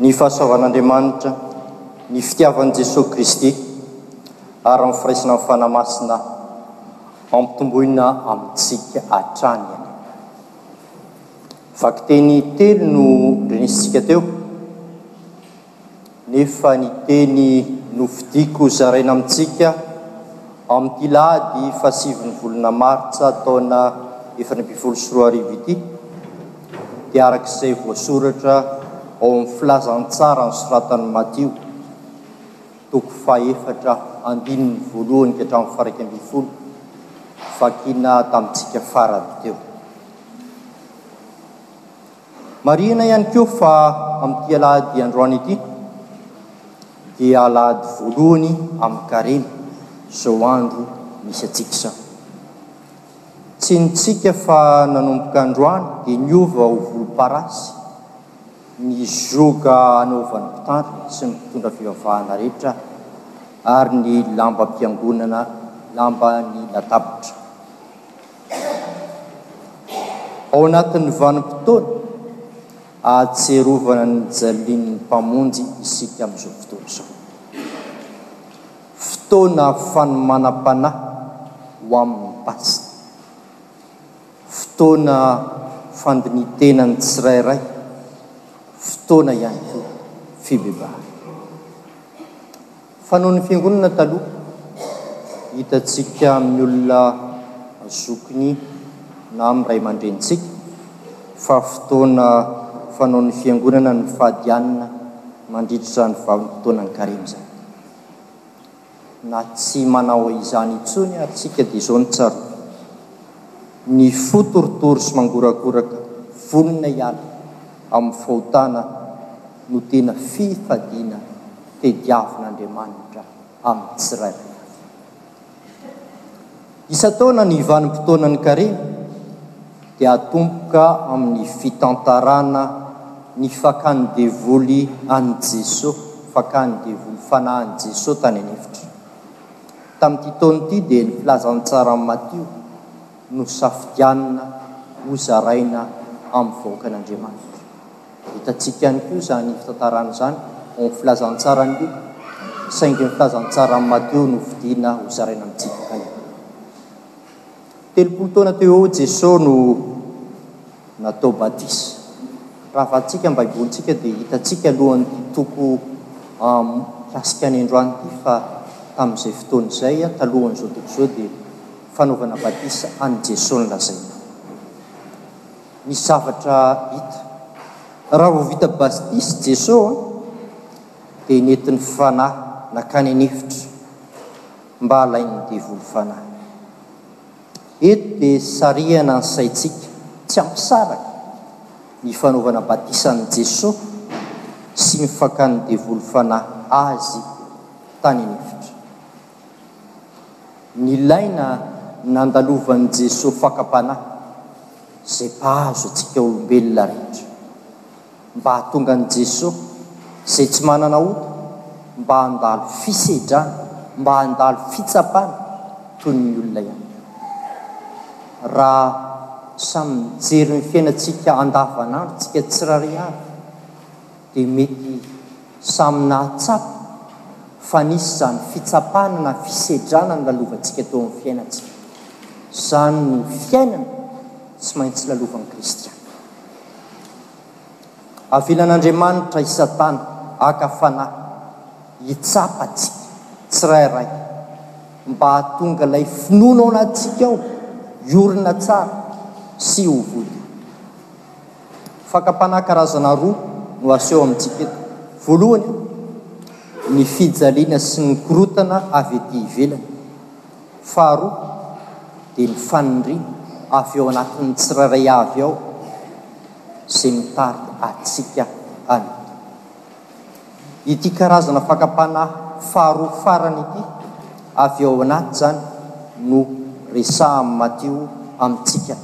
ny fahasoavan'Andriamanitra, ny fitiavan'i Jesoa Kristy ary ny firaisanan'ny Fanahy Masina ampitomboina amintsika hatrany anie. Vakiteny telo no nodrenesintsika teo, nefa ny teny nofidiko zaraina amintsika amin'ity lahady fahasivin'ny volana martsa taona efatra ambin'ny folo sy roa arivo ity, dia araka izay voasoratra ao amin'ny filazantsara nosoratan'i Matio, toko fahefatra andininy voalohany ka hatramin'ny faharaika ambin'ny folo, vakina tamintsika farany teo. Marihina ihany koa fa amin'ity alahady androany ity dia alahady voalohany amin'ny karemy izao andro misy antsika izao. Tsy ny tsika fa nanomboka androany dia niova ho volomparasy ny zioga anaovan'ny mpitandro sy ny mpitondra fivavahana rehetra ary ny lambam-piangonana lamba ny latabatra. Ao anatin'ny vanim-potoana ahatsiarovana ny jalian'ny Mpamonjy isika amin'izao fotoana izao. Fotoana fanomanam-panahy ho amin'ny Paska. Fotoana fandinihan-tenan'ny tsirairay, fotoana ihany koa fibebahana. Fanaon'ny Fiangonana taloha, hitantsika amin'ny olona zokiny na amin'ny ray aman-drenintsika fa fotoana fanaon'ny Fiangonana ny fadihanana mandritra izany vanim-potoanan'ny Karemy izany. na tsy manao izany intsony ary tsika dia izao no tsaroako, ny fo torotoro sy mangoragoraka vonona hiala amin'ny fahotana no tena fifadiana tediavin'Andriamanitra amin'ny tsirairay avy. Isan-taona ny vanim-potoanan'ny kare dia atomboka amin'ny fitantarana ny fakàn'ny devoly an'i Jesoa, fakàn'ny devoly fanahy an'i Jesoa tany an'efitra. Tamin'ity taona ity dia ny Filazantsaran'i Matio no safidianina hozaraina amin'ny vahoakan'Andriamanitra. Hitantsika ihany koa izany fitantarana izany ao amin'ny filazantsaran'i Lioka, saingy ny filazantsaran'i Mateo no fidina hozaraina amintsika tany amin'ny. Telopolo taona teo ho eo Jesoa no natao batisa. Raha avadintsika ny Baibolintsika dia hitantsika alohan'ity toko mikasika ny androany ity fa tamin'izay fotoana izay, talohan'izao toko izao, dia fanaovana batisa an'i Jesoa no lazaina. ny zavatra hita. Raha vao vita bastisy Jesoa dia nentin'ny Fanahy nakany an'efitra mba alain'ny devoly Fanahy. Eto dia sarihana ny saintsika tsy hampisaraka ny fanaovana batisa an'i Jesoa sy ny fakan'ny devoly Fanahy Azy tany an'efitra. Nilaina nandalovan'i Jesoa fakam-panahy izay mpahazo antsika olombelona rehetra, mba hahatonga an'i Jesoa izay tsy manana ota mba handalo fisedrana, mba handalo fitsapana toy ny olona ihany koa. Raha samy mijery ny fiainantsika andavanandro tsika tsirairay avy, dia mety samy nahatsapa fa nisy izany fitsapana na fisedrana nilalovan-tsika teo amin'ny fiainantsika. Izany no fiainana tsy maintsy lalovan'ny kristiana. Avelan'Andriamanitra i Satana haka fanahy hitsapa antsika tsirairay mba hahatonga ilay finoana ao anatintsika ao hiorina tsara sy ho voaio. Fakam-panahy karazana roa no aseho amintsika eto. Voalohany, ny fijaliana sy ny korontana avy ety ivelany. Faharoa, dia ny fanindriana avy ao anatin'ny tsirairay avy ao, izay mitady antsika hanontolo. Ity karazana fakam-panahy faharoa farany ity, avy ao anaty izany, no resahan'i Matio amintsika.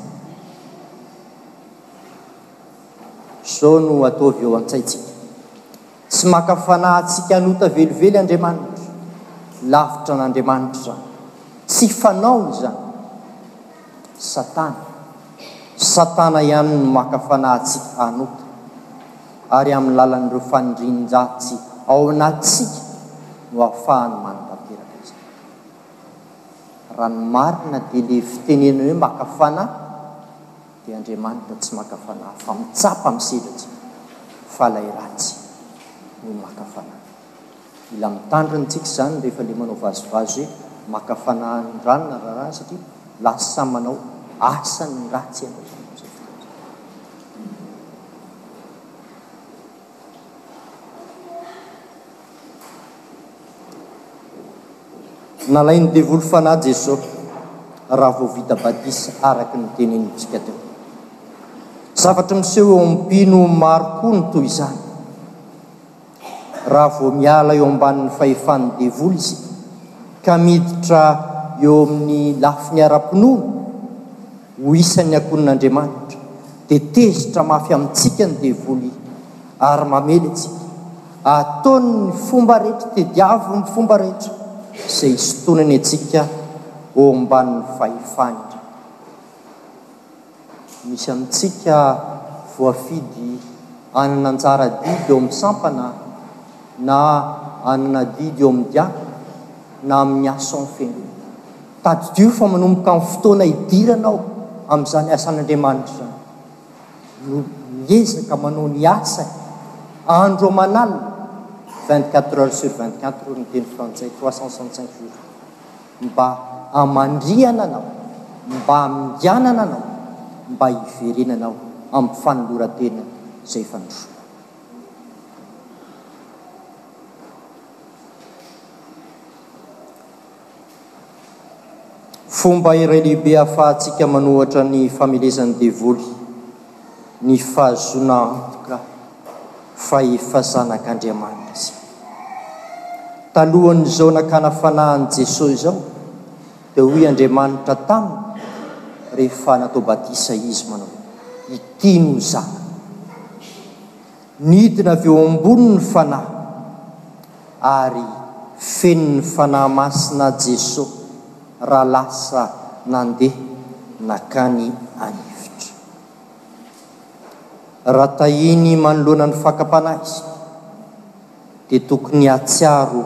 Izao no ataovy eo an-tsaintsika, Tsy maka fanahy antsika hanota velively Andriamanitra. Lavitra an'Andriamanitra izany. Tsy fanaony izany. Satana. Satana ihany no maka fanahy antsika hanota. Ary amin'ny lalan'ireo fanindrian-dratsy ao anatintsika no ahafahany manantanteraka izany. Raha ny marina dia ilay fitenenana hoe maka fanahy, dia Andriamanitra tsy maka fanahy fa mitsapa misedratry fa ilay ratsy no maka fanahy. Mila mitandrina tsika izany rehefa ilay manao vazivazy hoe maka fanahy ny rano na raharaha satria lasa manao asan'ny ratsy ianao izany amin'izay fotoana izay. Nalain'ny devoly fanahy Jesosy raha vao vita batisa araka ny tenenintsika teo. Zavatra miseho eo amin'ny mpino maro koa ny toy izany. Raha vao miala eo ambanin'ny fahefan'ny devoly isika ka miditra eo amin'ny lafiny ara-pinoana, Ho isan'ny ankohonan'Andriamanitra, dia tezitra mafy amintsika ny devoly ary mamely antsika. Ataony ny fomba rehetra, tediaviny ny fomba rehetra izay hisintonany antsika ho ao ambanin'ny fahefan'ny Andriamanitra. Misy amintsika voafidy hanana anjara adidy eo amin'ny sampana na hanana adidy eo amin'ny diakona na amin'ny asao feno. Tadidio fa manomboka amin'ny fotoana idiranao amin'izany asan'Andriamanitra izany no miezaka manao ny asany andro aman'alina, vingt quatre heures sur vingt quatre hoy ny teny frantsay, trois cent soixante cinq jours, mba hamandrihana anao, mba haminganana anao, mba hiverenanao amin'ny fanoloran-tena izay efa nosorana. Fomba iray lehibe ahafahantsika manohatra ny famelezan'ny Devoly ny fahazoana antoka fa efa zanak'Andriamanitra isika. Talohan'izao nakana fanahy an'i Jesoa izao, dia hoy Andriamanitra taminy rehefa natao batisa Izy manao hoe, Ity no Zanako. Nidina avy eo ambony ny Fanahy, ary feno ny Fanahy Masina Jeso raha lasa nandeha nakany an'efitra. Raha tahiny manoloana ny fakam-panahy isika, dia tokony hatsiaro,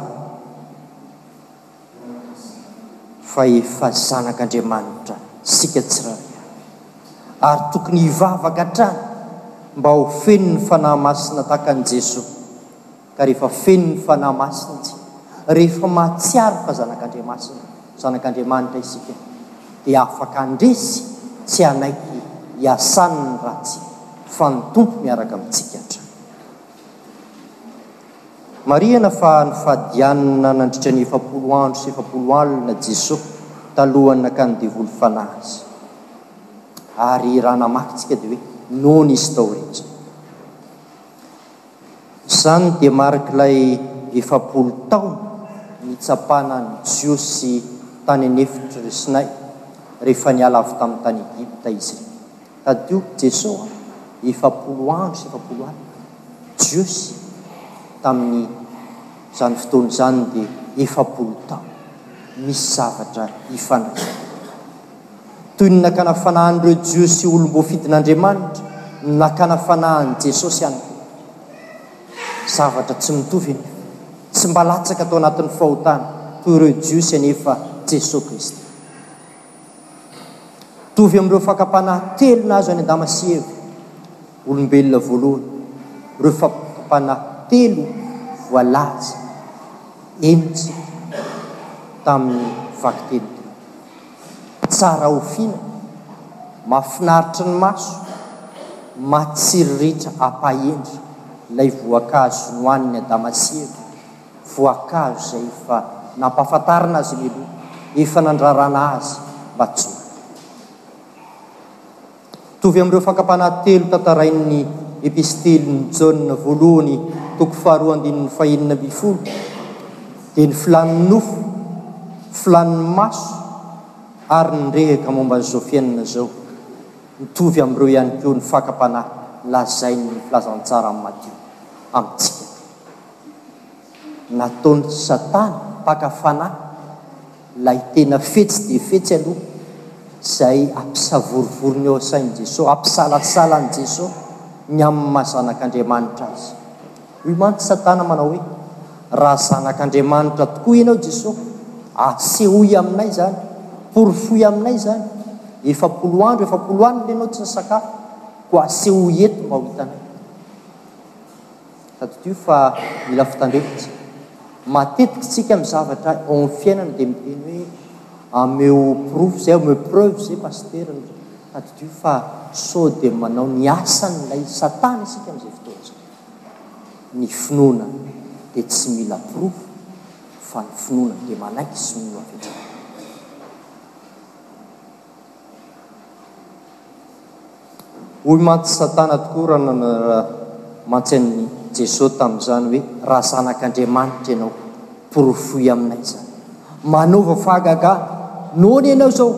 fa efa zanak'Andriamanitra isika tsirairay avy, ary tokony hivavaka hatrany mba ho feno ny Fanahy Masina tahaka an'i Jesoa. Ka rehefa feno ny Fanahy Masina isika, rehefa mahatsiaro fa zanak'Andriamasina, zanak'Andriamanitra isika, dia afaka handresy tsy hanaiky hiasan'ny ratsy, fa ny Tompo miaraka amintsika hatrany. Marihana fa nofadianina nandritra ny efapolo andro sy efapolo alina Jesoa talohan'ny nakan'ny devoly fanahy Azy. Ary raha namaky isika dia hoe nony Izy tao rehetra. Izany dia marik'ilay efapolo taona nitsapana ny Jiosy tany an'efitry Sinay rehefa niala avy tamin'ny tany Egypta izy ireo. Tadidio, Jeso an, efapolo andro sy efapolo alina jiosy tamin'ny izany fotoana izany dia efapolo taona. Misy zavatra ifandraisany. Toy ny nakana fanahin'ireo jiosy olom-boafidin'Andriamanitra, nakana fanahin'i Jesosy ihany koa. Zavatra tsy mitovy anefa. Tsy mba latsaka tao anatin'ny fahotana toy ireo jiosy anefa Jeso Kristy. Mitovy amin'ireo fakam-panahy telo nahazo any Adama sy Eva, olombelona voalohany, ireo fakam-panahy telo voalaza henontsika tamin'ny vakiteny teo. Tsara ho fihinana, mahafinaritra ny maso, matsiriritra apahendry ilay voankazo nohanin'i Adama sy Eva. voakazo izay efa nampahafantarina azy ny loha efa nandrarana azy mba tsy ho ela. Mitovy amin'ireo fakam-panahy telo tantarain'ny Epistiliny Jaona voalohany toko faharoa andininy fahenina ambin'ny folo dia ny filan'ny nofo, filan'ny maso ary ny rehaka momba an'izao fiainana izao. Mitovy amin'ireo ihany koa ny fakam-panahy lazain'ny Filazantsara Matio amintsika. nataony satana mpaka fanahy lay tena fetsy dia fetsy aloha zay ampisavorivoriny eo sainy Jesosy ampisalasala any Jesosy ny aminy maha zanak'Andriamanitra azy hoy mantsy satana manao hoe raha zanak'Andriamanitra tokoa ianao Jesosy asehoy aminay zany porofoy aminay zany efapolo andro efapolo alina ianao tsy nisakafo koa asehoy eto mba ho hitanay Tadidio fa mila fitandrefitra. Matetiky tsika am zavatra ao am fiainana dia miteny hoe ameo porofo zay, ameo preuve zay Pasitera ndry. Tadidio fa sao dia manao ny asan ilay satana isika am zay fotoana zay. Ny finoana dia tsy mila porofo fa ny finoana dia manaiky sy mino avy hatrany. Hoy mantsy Satana tokoa raha nanara-mantsy an'i Jesoa tamin'izany hoe, Raha Zanak'Andriamanitra Ianao, porofoy aminay izany. Manaova fahagagana, Noana Ianao izao,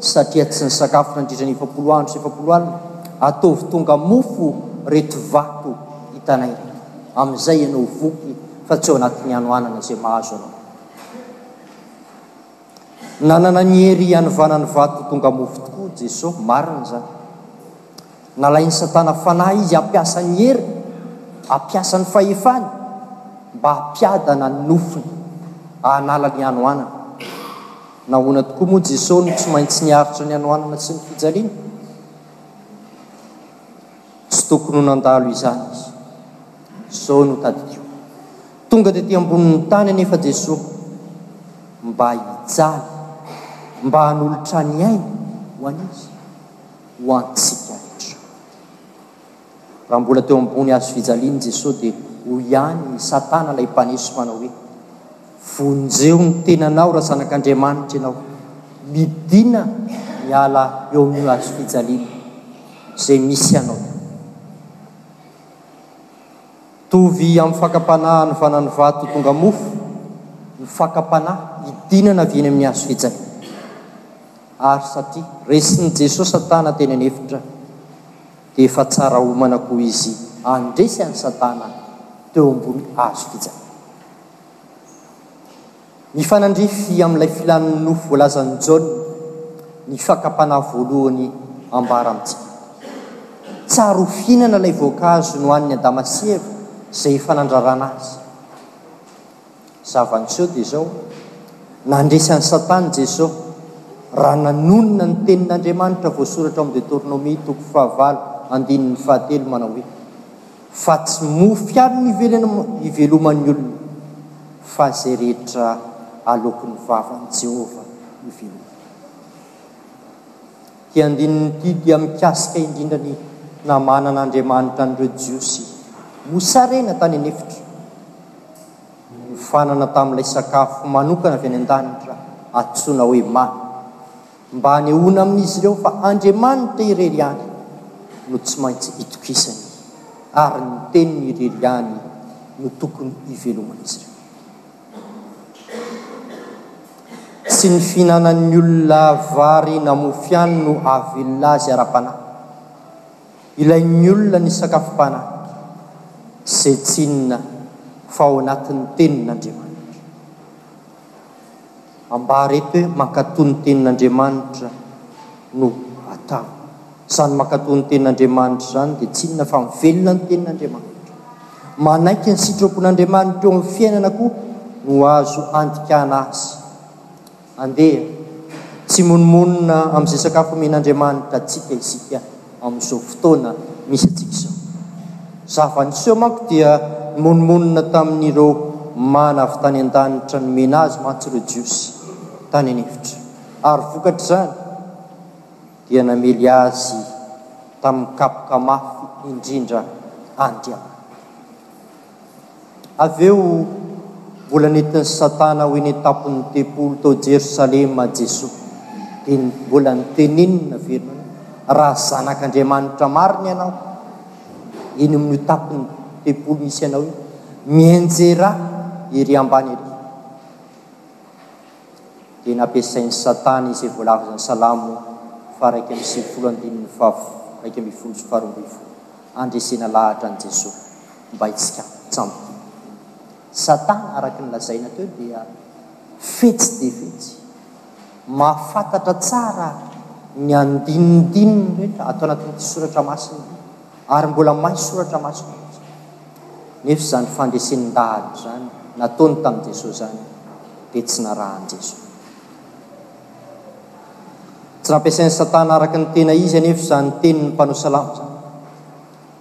satria tsy nisakafo nandritra ny efapolo andro sy efapolo alina, ataovy tonga mofo reto vato hitanay ireto. Amin'izay Ianao ho voky, fa tsy ao anatin'ny hanoanana izay mahazo Anao. Nanana ny hery hanovana ny vato ho tonga mofo tokoa Jeso, marina izany. Nalain'i Satana fanahy izy hampiasa ny heriny, hampiasa ny fahefany mba hampiadana ny nofony, hahanala ny hanoanana. Nahoana tokoa moa Jeso no tsy maintsy niaritra ny hanoanana sy ny fijaliana? Tsy tokony ho nandalo izany izy. Izao no tadidio, Tonga tety ambonin'ny tany anefa Jesoa mba hijaly, mba hanolotra ny ainy ho an'izy, ho antsika rehetra. Raha mbola teo ambony hazofijaliana i Jesoa dia hoy ihany i Satana ilay mpaneso manao hoe. Vonjeo ny tenanao raha zanak'Andriamanitra ianao. Midina miala eo amin'io hazo fijaliana izay misy anao io. Mitovy amin'ny fakam-panahy hanovana ny vato ho tonga mofo ny fakam-panahy hidinana avy eny amin'ny hazo fijaliana. Ary satria resin'i Jesoa Satana teny an'efitra dia efa tsara homana koa Izy handresy an'i Satana teo ambony hazo fijaliana. Mifanandrify amin'ilay filan'ny nofo voalazan'i Jaona ny fakam-panahy voalohany ambara amintsika. Tsara ho fihinana ilay voankazo nohanin'i Adama sy Eva izay efa nandrarana azy. Zava-niseho dia izao, Nandresy an'i Satana i Jesoa raha nanonona ny tenin'Andriamanitra voasoratra ao amin'ny Deoteronomia toko fahavalo, andininy fahatelo manao hoe, Fa tsy mofo ihany no iveloman'ny olona, fa izay rehetra aloakin'ny vavan'i Jehovah no veloma. Ity andininy ity dia mikasika indrindra ny namanan'Andriamanitra an'ireo Jiosy mosarena tany an'efitra, nofanana tamin'ilay sakafo manokana avy any an-danitra antsoina hoe mana. Mba hanehoana amin'izy ireo fa Andriamanitra irery ihany no tsy maintsy itokisany, ary ny Teniny irery ihany no tokony hiveloman'izy ireo. Tsy ny fihinanan'ny olona vary na mofo ihany no hahavelona azy ara-panahy. Ilain'ny olona ny sakafom-panahy, izay tsy inona fa ao anatin'ny Tenin'Andriamanitra. ambara eto hoe mankatò ny tenin'Andriamanitra no atao. Izany mankatò ny tenin'Andriamanitra izany dia tsy inona fa mivelona ny tenin'Andriamanitra. Manaiky ny sitrapon'Andriamanitra eo amin'ny fiainana koa no azo andikana azy. Andeha tsy monomonona amin'izay sakafo omen'Andriamanitra antsika isika. amin'izao fotoana misy antsika izao. Zava-niseho manko dia nimonomonona tamin'ireo mana avy tany an-danitra nomena azy mantsy ireo Jiosy tany an'efitra, ary vokatr'izany dia namely azy tamin'ny kapoka mafy indrindra Andriamanitra. Avy eo, mbola nentin'i Satana ho eny an-tampon'ny tempoly tao Jerosalema Jesoa. Dia mbola noteneninina ve ianao hoe, Raha Zanak'Andriamanitra marina ianao, eny amin'io tampon'ny tempoly misy anao io, mianjera ery ambany ery? Dia nampiasain'i Satana izay voalazan'ny Salamo faha-iraika amby sivifolo andininy faha-iraika ambin'ny folo sy faharoa ambin'ny folo, handresena lahatra an'i Jesoa. Mbaitsika tsamboko. Satana araka ny lazaina teo dia fetsy dia fetsy, mahafantatra tsara ny andinindininy rehetra ato anatin'ity soratra masina ity ary mbola mahay soratra masina mihitsy. Nefa izany fandresen'dahatra izany nataony tamin'i Jesoa izany dia tsy narahan'i Jesoa. Tsy nampiasain'i Satana araka ny tena izy anefa izany tenin'ny mpanao salamo izany.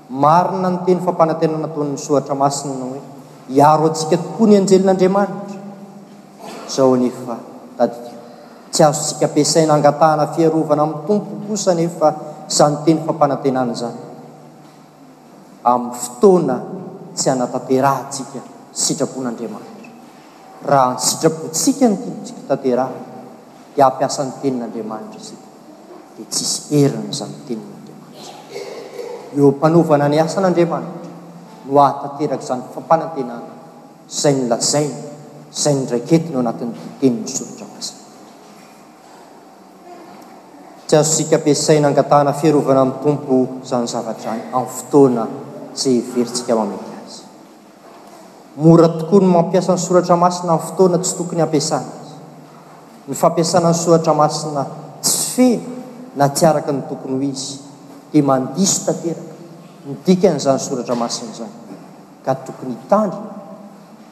Marina ny teny fampanantenana ataon'ny Soratra Masina hoe, Hiaro antsika tokoa ny anjelin'Andriamanitra. Izao anefa, tadidio, tsy azontsika ampiasaina hangatahana fiarovana amin'ny Tompo kosa anefa izany teny fampanantenana izany, amin'ny fotoana tsy hanatanterahantsika ny sitrapon'Andriamanitra. Raha ny sitrapontsika no tiantsika hotanterahina, dia hampiasa ny Tenin'Andriamanitra isika. dia tsisy heriny izany tenin'Andriamanitra. Eo am-panaovana ny asan'Andriamanitra no hahatanteraka izany fampanantenana izay nolazainy, izay noraiketiny ao anatin'ity teny misoratra masina ity. Tsy azontsika ampiasaina hangatahana fiarovana amin'ny Tompo izany zavatra izany amin'ny fotoana izay heverintsika maha mety azy. Mora tokoa ny mampiasa ny soratra masina amin'ny fotoana tsy tokony hampiasana azy. Ny fampiasana ny soratra masina tsy feno na tsy araka ny tokony ho izy dia mandiso tanteraka ny dikan'izany soratra masina izany, ka tokony hitandrina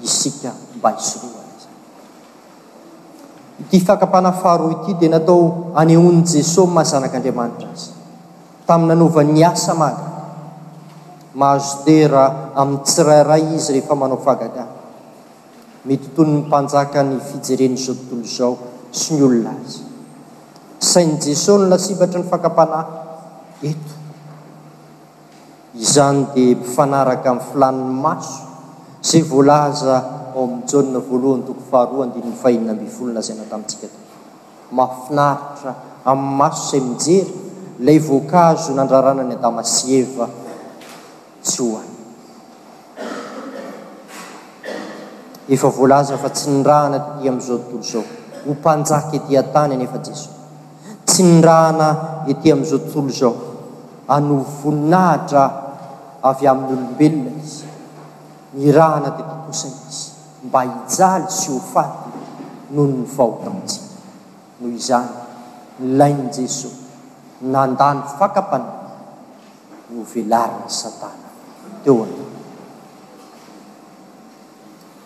isika mba hisorohana izany. Ity fakam-panahy faharoa ity dia natao hanehoan'i Jesoa maha Zanak'Andriamanitra Azy. Tamin'ny nanaovany ny asa manga, mahazo dera amin'ny tsirairay izy rehefa manao fahagagana. Mitotonon'ny mpanjaka ny fijeren'izao tontolo izao sy ny olona azy. Sain'i Jesosy no lasibatry ny fakam-panahy eto. Izany dia mifanaraka amin'ny filàn'ny maso izay voalaza ao amin'ny Jaona voalohany toko faharoa andininy fahenina ambin'ny folo lazaina tamintsika teo. Mahafinaritra amin'ny maso izay mijery ilay voankazo nandrarana an'i Adama sy Eva tsy hohanina. Efa voalaza fa tsy nirahana ety amin'izao tontolo izao ho mpanjaka ety an-tany anefa Jesoa. Tsy nirahana ety amin'izao tontolo izao hanovo voninahitra avy amin'ny olombelona Izy. Nirahana teto kosa Izy. mba hijaly sy ho faty noho ny fahotantsika. Noho izany, nilain'i Jeso nandà ny fakam-panahy novelarin'i Satana teo an-tany.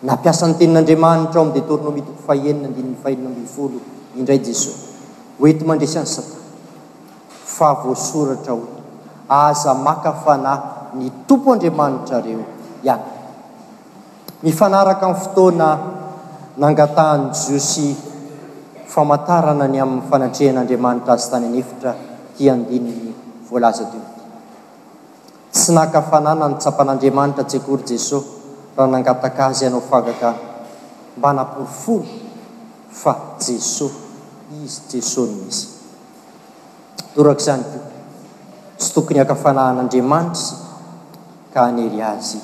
Nampiasa ny Tenin'Andriamanitra ao amin'ny Detornomy toko fahenina andininy fahenina ambin'ny folo indray Jeso hoenti-mandresy an'i Satana, fa voasoratra hoe, Aza maka fanahy ny Tompo Andriamanitrareo ianareo. Mifanaraka amin'ny fotoana nangatahan'ny Jiosy famantarana ny amin'ny fanatrehan'Andriamanitra azy tany an'efitra ity andininy voalaza teo ity. Tsy naka fananana ny tsapan'Andriamanitra tsy akory Jesosy raha nangataka azy hanao fahagagana mba namporofony fa Jesosy Izy, Jesosy ny Mesia. Torak'izany koa, tsy tokony haka fananan'Andriamanitra isika. ka hanery azy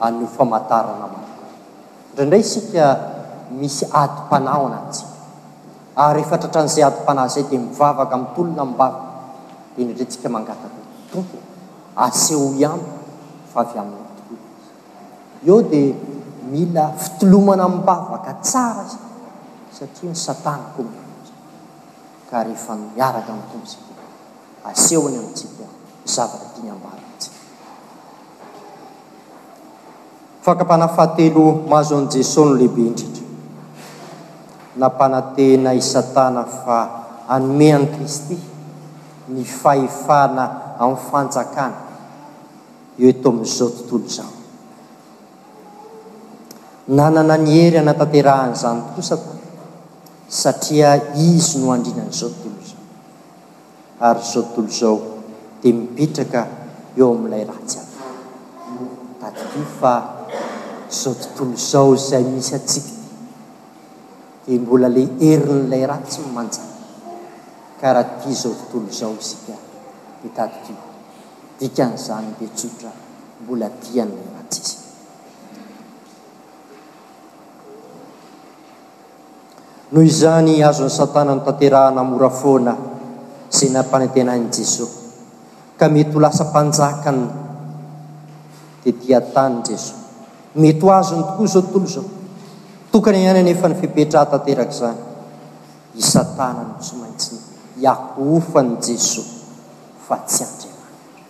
any ho famantarana marina. Indraindray isika misy adim-panahy ao anatintsika, ary rehefa tratran'izay adim-panahy izay dia mivavaka, mitolona mimbavaka, dia indraindray isika mangataka hoe, Tompo ô, asehoy amiko fa avy Aminao tokoa ilay izy. Eo dia mila fitolomana mimbavaka tsara isika, satria ny Satana koa mihaino antsika. ka rehefa miaraka amin'ny Tompo isika dia asehony amintsika ny zavatra tiany hambara amintsika. Fakam-panahy fahatelo mahazo an'i Jesoa no lehibe indrindra. Nampanantena i Satana fa hanome an'i Kristy ny fahefana amin'ny fanjakana eo eto amin'izao tontolo izao. Nanana ny hery hanatanterahany izany tokoa Satana. Satria izy no andriana an'izao tontolo izao, ary izao tontolo izao dia mipetraka eo amin'ilay ratsy avokoa. Tadidio fa izao tontolo izao izay misy antsika ity dia mbola ilay herin'ilay ratsy no manjaka, ka raha tia izao tontolo izao isika dia tadidio, dikan'izany dia tsotra mbola tia an'ilay ratsy isika. Noho izany, azon'i Satana notanterahana mora foana izay nampanantenain'i Jesoa, ka mety ho lasa mpanjakany tetỳ an-tany Jesoa. Mety ho azony tokoa izao tontolo izao. Tokana ihany anefa ny fepetra hahatanteraka izany. I Satana no tsy maintsy hiakohofan'i Jesoa, fa tsy Andriamanitra.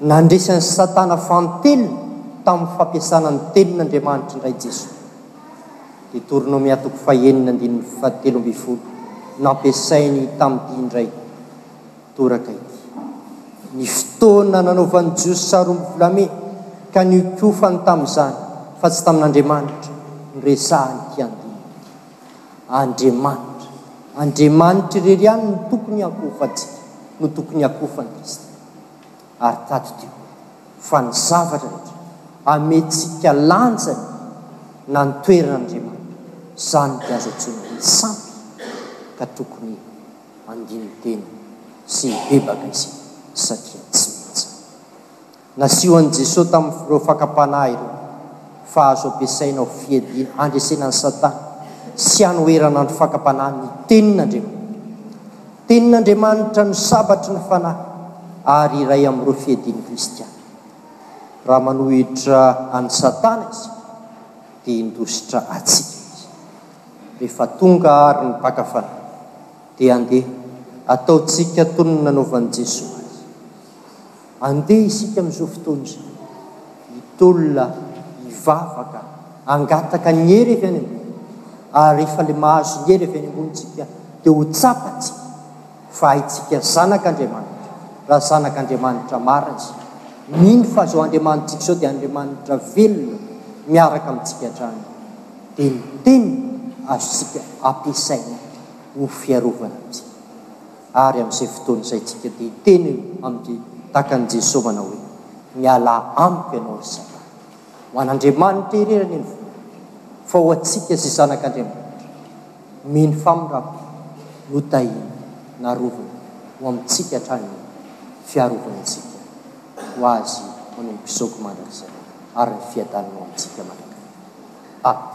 Nandresy an'i Satana fanintelony tamin'ny fampiasana ny Tenin'Andriamanitra indray Jesoa. Deoteronomia toko fahenina andininy fahatelo ambin'ny folo nampiasainy tamin'ity indray toraka ity. Ny fotoana nanaovan'ny Jiosy saromby volamena ka niokofany tamin'izany fa tsy tamin'Andriamanitra no resahan'ity andininy ity. Andriamanitra. Andriamanitra irery ihany no tokony hakofantsika, no tokony hakofan'i Kristy. Ary tadidio fa ny zavatra rehetra hameyntsika lanjany na ny toeran'Andriamanitra, izany dia azo antsoina hoe sampy ka tokony handini-tena sy hibebaka isika satria tsy maintsy. Nasio an'i Jesoa tamin'ireo fakam-panahy ireo fa azo ampiasaina ho fiadiana handresena an'i Satana sy hanoherana ny fakam-panahy ny Tenin'Andriamanitra. Tenin'Andriamanitra no sabatry ny fanahy ary iray amin'ireo fiadian'ny kristiana. Raha manohitra an'i Satana isika dia hindositra antsika izy. Rehefa tonga àry ny mpaka fanahy dia andeha ataontsika toy ny nanaovan'i Jesoa azy. Andeha isika amin'izao fotoana izao hitolona, hivavaka, hangataka ny hery avy any ambony, ary rehefa ilay mahazo ny hery avy any ambony isika dia ho tsapantsika fa haintsika zanak'Andriamanitra, raha zanak'Andriamanitra marina isika. Mino fa izao Andriamanitsika izao dia Andriamanitra velona miaraka amintsika hatrany, dia ny Teniny azontsika ampiasaina ho fiarovana antsika. ary amin'izay fotoana izay isika dia hiteny amin'ity takan'i Jesoa manao hoe, Mialà amiko ianao ry Satana. Ho an'Andriamanitra irery anie ny vola, fa ho antsika sy zanak'Andriamanitra, mino famindrampo, notahiny, naroviny, ho amintsika hatrany ny fiarovany antsika ho Azy manomboka izao ka mandrakizay, ary ny fiadanany ho amintsika mandrakizay. Amen.